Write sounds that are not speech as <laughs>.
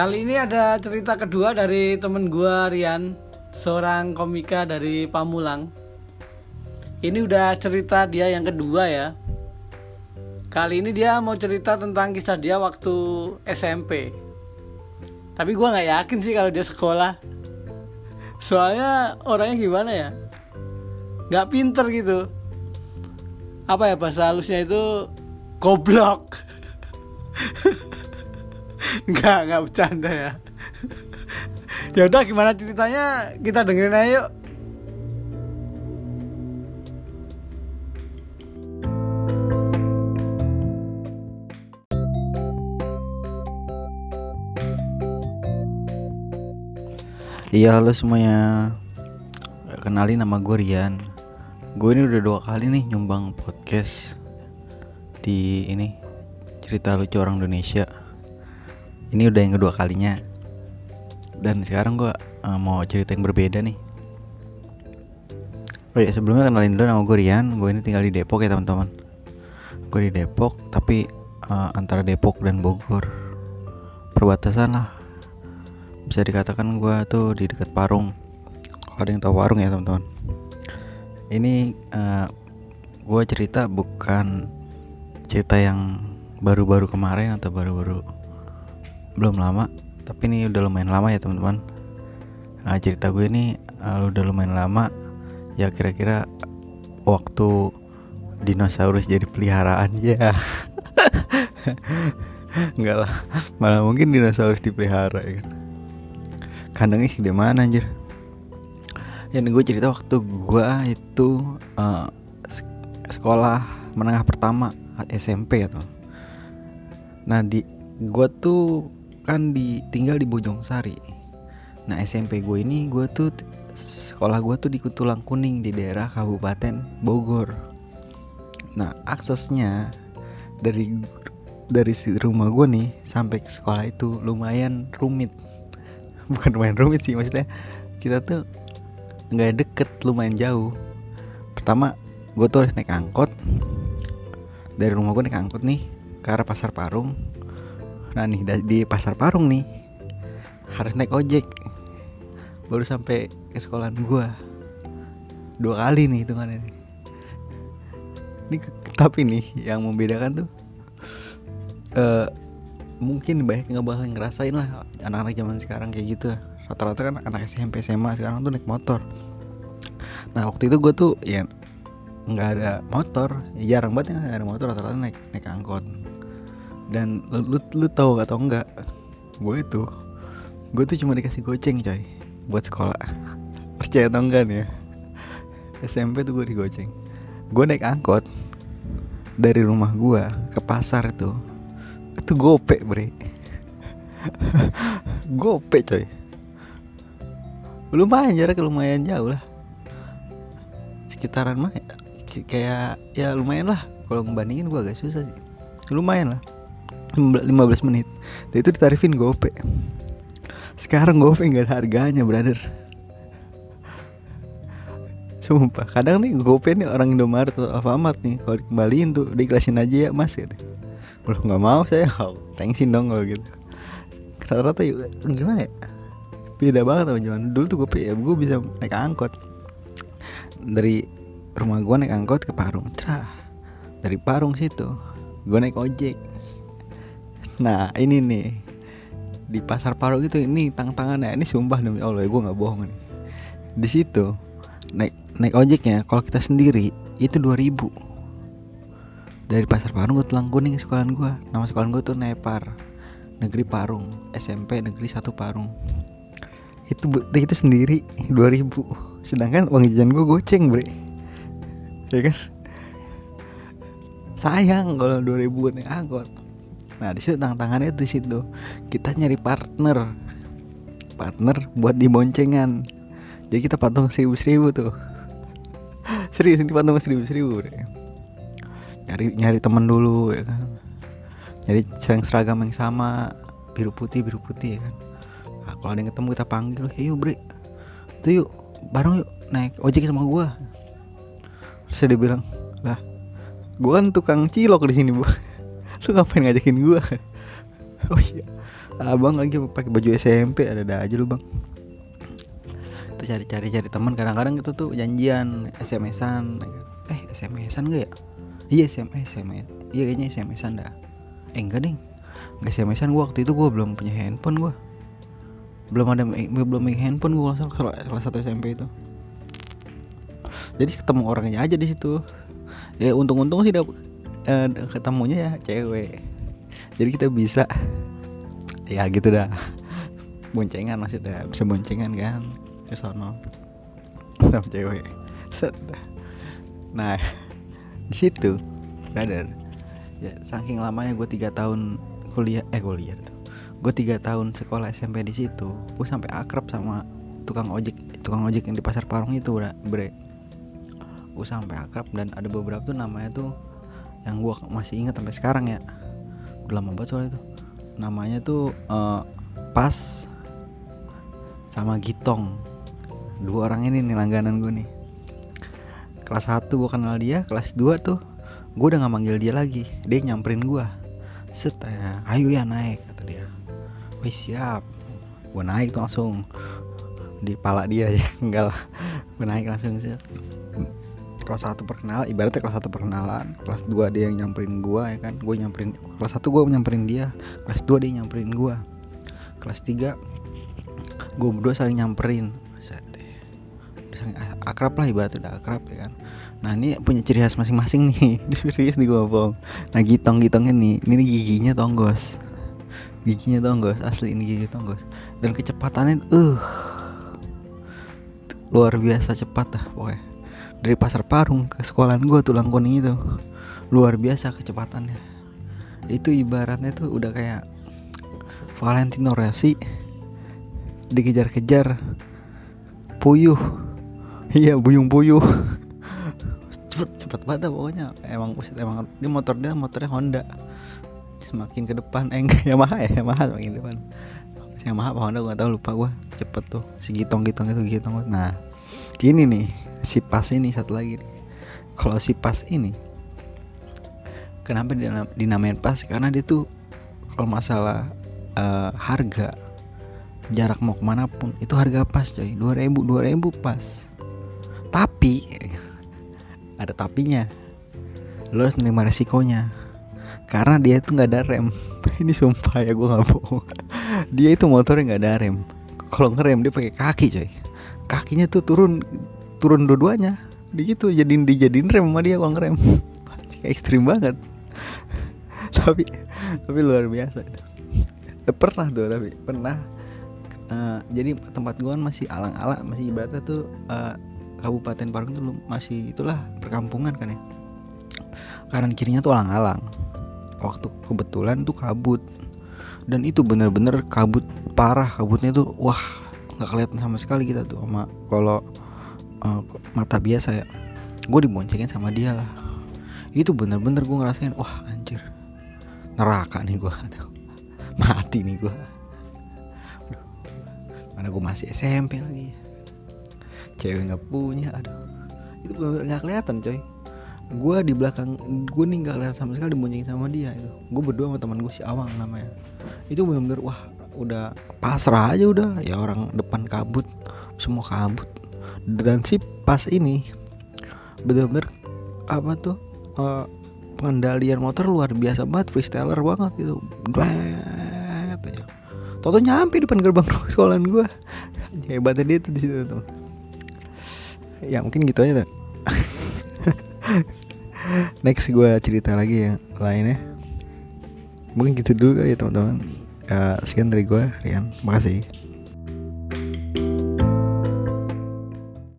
Kali ini ada cerita kedua dari temen gua Rian, seorang komika dari Pamulang. Ini udah cerita dia yang kedua ya. Kali ini dia mau cerita tentang kisah dia waktu SMP. Tapi gua nggak yakin sih kalau dia sekolah. Soalnya orangnya gimana ya? Nggak pinter gitu. Apa ya bahasa halusnya itu goblok. <laughs> Enggak, enggak bercanda ya. ya udah gimana ceritanya kita dengerin aja yuk. Iya halo semuanya Kenalin nama gue Rian Gue ini udah dua kali nih nyumbang podcast Di ini Cerita lucu orang Indonesia Ini udah yang kedua kalinya. Dan sekarang gue uh, mau cerita yang berbeda nih. Oh iya sebelumnya kenalin dulu nama gue Rian. Gue ini tinggal di Depok ya teman-teman. Gue di Depok Tapi uh, antara Depok dan Bogor. Perbatasan lah. Bisa dikatakan gue tuh di dekat Parung. Kalau ada yang tahu Parung ya teman-teman. Ini uh, gue cerita bukan cerita yang baru-baru kemarin atau baru-baru belum lama tapi ini udah lumayan lama ya teman-teman. Nah, cerita gue ini uh, udah lumayan lama. Ya kira-kira waktu dinosaurus jadi peliharaan ya. <laughs> Enggak lah malah mungkin dinosaurus dipelihara ya kan. Kandangnya di mana anjir? Yang gue cerita waktu gue itu uh, sekolah menengah pertama SMP atau nah di gue tuh kan di tinggal di Bojong Sari nah SMP gue ini gue tuh sekolah gue tuh di Kutulang Kuning di daerah Kabupaten Bogor. Nah aksesnya dari dari rumah gue nih sampai ke sekolah itu lumayan rumit. <laughs> Bukan lumayan rumit sih maksudnya kita tuh nggak deket lumayan jauh. Pertama gue tuh harus naik angkot. Dari rumah gue naik angkot nih ke arah pasar Parung nah nih di pasar Parung nih harus naik ojek. Baru sampai ke sekolahan gue dua kali nih hitungannya nih. Ini tapi nih yang membedakan tuh uh, mungkin banyak nggak bakal ngerasain lah anak-anak zaman sekarang kayak gitu. Rata-rata kan anak SMP SMA sekarang tuh naik motor. Nah waktu itu gue tuh ya nggak ada motor. Jarang banget ya ada motor rata-rata naik naik angkot dan lu, lu, lu tahu atau enggak gue itu gue tuh cuma dikasih goceng coy buat sekolah. <laughs> Percaya atau enggak nih ya? SMP tuh gue digoceng. Gue naik angkot dari rumah gue ke pasar tuh itu gope bre. <laughs> Gope coy. Lumayan jarak lumayan jauh lah. Sekitaran ya? kayak ya lumayan lah. Kalau ngebandingin gua agak susah sih. Lumayan lah 15 menit. Dan itu ditarifin gope sekarang gope nggak ada harganya brother. Sumpah, kadang nih gope nih orang Indomaret atau Alfamart nih kalau dikembaliin tuh diklasin aja ya mas gitu. Belum nggak mau saya. Oh, thanksin dong kalau gitu. Rata-rata gimana ya? Beda banget sama zaman dulu tuh gue ya. Gue bisa naik angkot. Dari rumah gue naik angkot ke Parung. Cerah. dari Parung situ gue naik ojek nah ini nih. Di pasar Parung itu ini tang tangannya ini sumpah demi Allah gue nggak bohong nih. Di situ naik naik ojeknya kalau kita sendiri itu 2000 dari pasar Parung ke Tulang Kuning sekolahan gue nama sekolahan gue tuh Nepar negeri Parung. SMP negeri satu Parung. Itu itu sendiri <laughs> 2000 sedangkan uang jajan gue goceng bre. Ya kan? Sayang kalau 2000 buat naik angkot nah di situ tantangannya di situ. Kita nyari partner. Partner buat di boncengan jadi kita patung seribu seribu tuh. <laughs> Serius ini patung seribu seribu bre. Nyari nyari temen dulu ya kan. Nyari yang seragam yang sama. Biru putih biru putih ya kan. Nah, kalau ada yang ketemu kita panggil hey yuk bre. Itu yuk bareng yuk naik ojek sama gua. Terus dia bilang lah gua kan tukang cilok di sini bu <laughs> <laughs> lu ngapain ngajakin gua? <laughs> Oh iya. Abang lagi pakai baju SMP ada ada aja lu bang. Kita cari-cari cari teman. Kadang-kadang kita tuh janjian SMS-an eh SMS-an gak ya? Iya SMS SMS iya kayaknya SMS-an dah. Eh enggak ding. Gak SMS-an gua. Waktu itu gua belum punya handphone gua. Belum ada belum punya handphone gua kelas kelas satu SMP itu. Jadi ketemu orangnya aja di situ. Ya untung-untung sih eh, ketemunya ya cewek. Jadi kita bisa ya gitu dah. Boncengan maksudnya bisa boncengan kan ke sono. Sama cewek. Set. Nah di situ brother. Ya saking lamanya gue tiga tahun kuliah eh kuliah tuh. Gue tiga tahun sekolah SMP di situ. Gue sampai akrab sama tukang ojek tukang ojek yang di pasar parung itu bre. Gue sampai akrab dan ada beberapa tuh namanya tuh yang gue masih ingat sampai sekarang ya. Udah lama banget soal itu namanya tuh uh, pas sama Gitong. Dua orang ini nih langganan gue nih. Kelas 1 gue kenal dia kelas 2 tuh gue udah nggak manggil dia lagi. Dia nyamperin gue set ya ayo ya naik kata dia. Wih siap. Gue naik tuh langsung di pala dia ya <laughs> enggak lah. Gue naik langsung set kelas 1 perkenalan ibaratnya kelas 1 perkenalan. Kelas 2 dia yang nyamperin gua ya kan? Gue nyamperin kelas 1 gue nyamperin dia kelas 2 dia nyamperin gua. Kelas 3 gue berdua saling nyamperin. Saling akrab lah ibaratnya udah akrab ya kan? Nah ini punya ciri khas masing-masing nih. <laughs> Di serius nih gue ngomong nah gitong gitong ini ini giginya tonggos. Giginya tonggos asli ini gigi tonggos. Dan kecepatannya uh luar biasa cepat dah pokoknya dari pasar parung ke sekolahan gue tuh kuning itu. Luar biasa kecepatannya. Itu ibaratnya tuh udah kayak Valentino Rossi dikejar-kejar puyuh. <laughs> Iya buyung puyuh <laughs> cepet cepet banget pokoknya. Emang usit emang dia motor dia motornya Honda. Semakin ke depan eh enggak Yamaha ya Yamaha semakin depan. Yamaha apa Honda gue gak tau lupa gue cepet tuh si gitong gitong itu gitong nah gini nih si pas ini satu lagi kalau si pas ini kenapa dinamain pas? Karena dia tuh kalau masalah uh, harga jarak mau ke mana pun itu harga pas coy. 2000 2000 pas. Tapi <laughs> ada tapinya. Lo harus menerima resikonya. Karena dia itu nggak ada rem. <laughs> Ini sumpah ya gue nggak bohong. <laughs> Dia itu motornya nggak ada rem. Kalau ngerem dia pakai kaki coy. Kakinya tuh turun turun dua-duanya. Di gitu jadiin dijadiin rem sama dia uang rem. <laughs> Ekstrim banget. <laughs> Tapi tapi luar biasa. Eh, pernah tuh tapi pernah. Uh, jadi tempat gua kan masih alang-alang masih ibaratnya tuh uh, kabupaten Parung tuh masih itulah perkampungan kan ya. Kanan kirinya tuh alang-alang. Waktu kebetulan tuh kabut. Dan itu bener-bener kabut parah kabutnya tuh wah nggak kelihatan sama sekali kita tuh sama kalau uh, mata biasa ya. Gue diboncengin sama dia lah. Itu bener-bener gue ngerasain wah anjir. Neraka nih gue <laughs> mati nih gue mana gue masih SMP lagi. Cewek nggak punya aduh. Itu bener nggak kelihatan coy. Gue di belakang gue nih nggak kelihatan sama sekali diboncengin sama dia itu gue berdua sama teman gue si Awang namanya. Itu bener-bener wah udah pasrah aja udah. Ya orang depan kabut semua kabut dan si pas ini bener-bener apa tuh uh, pengendalian motor luar biasa banget freestyler banget gitu. Bret aja. Toto nyampe depan gerbang <laughs> sekolahan gue hebatnya dia tuh di situ tuh ya mungkin gitu aja tuh <laughs> next gue cerita lagi yang lainnya. Mungkin gitu dulu kali ya teman-teman. Uh, sekian dari gue Rian. Makasih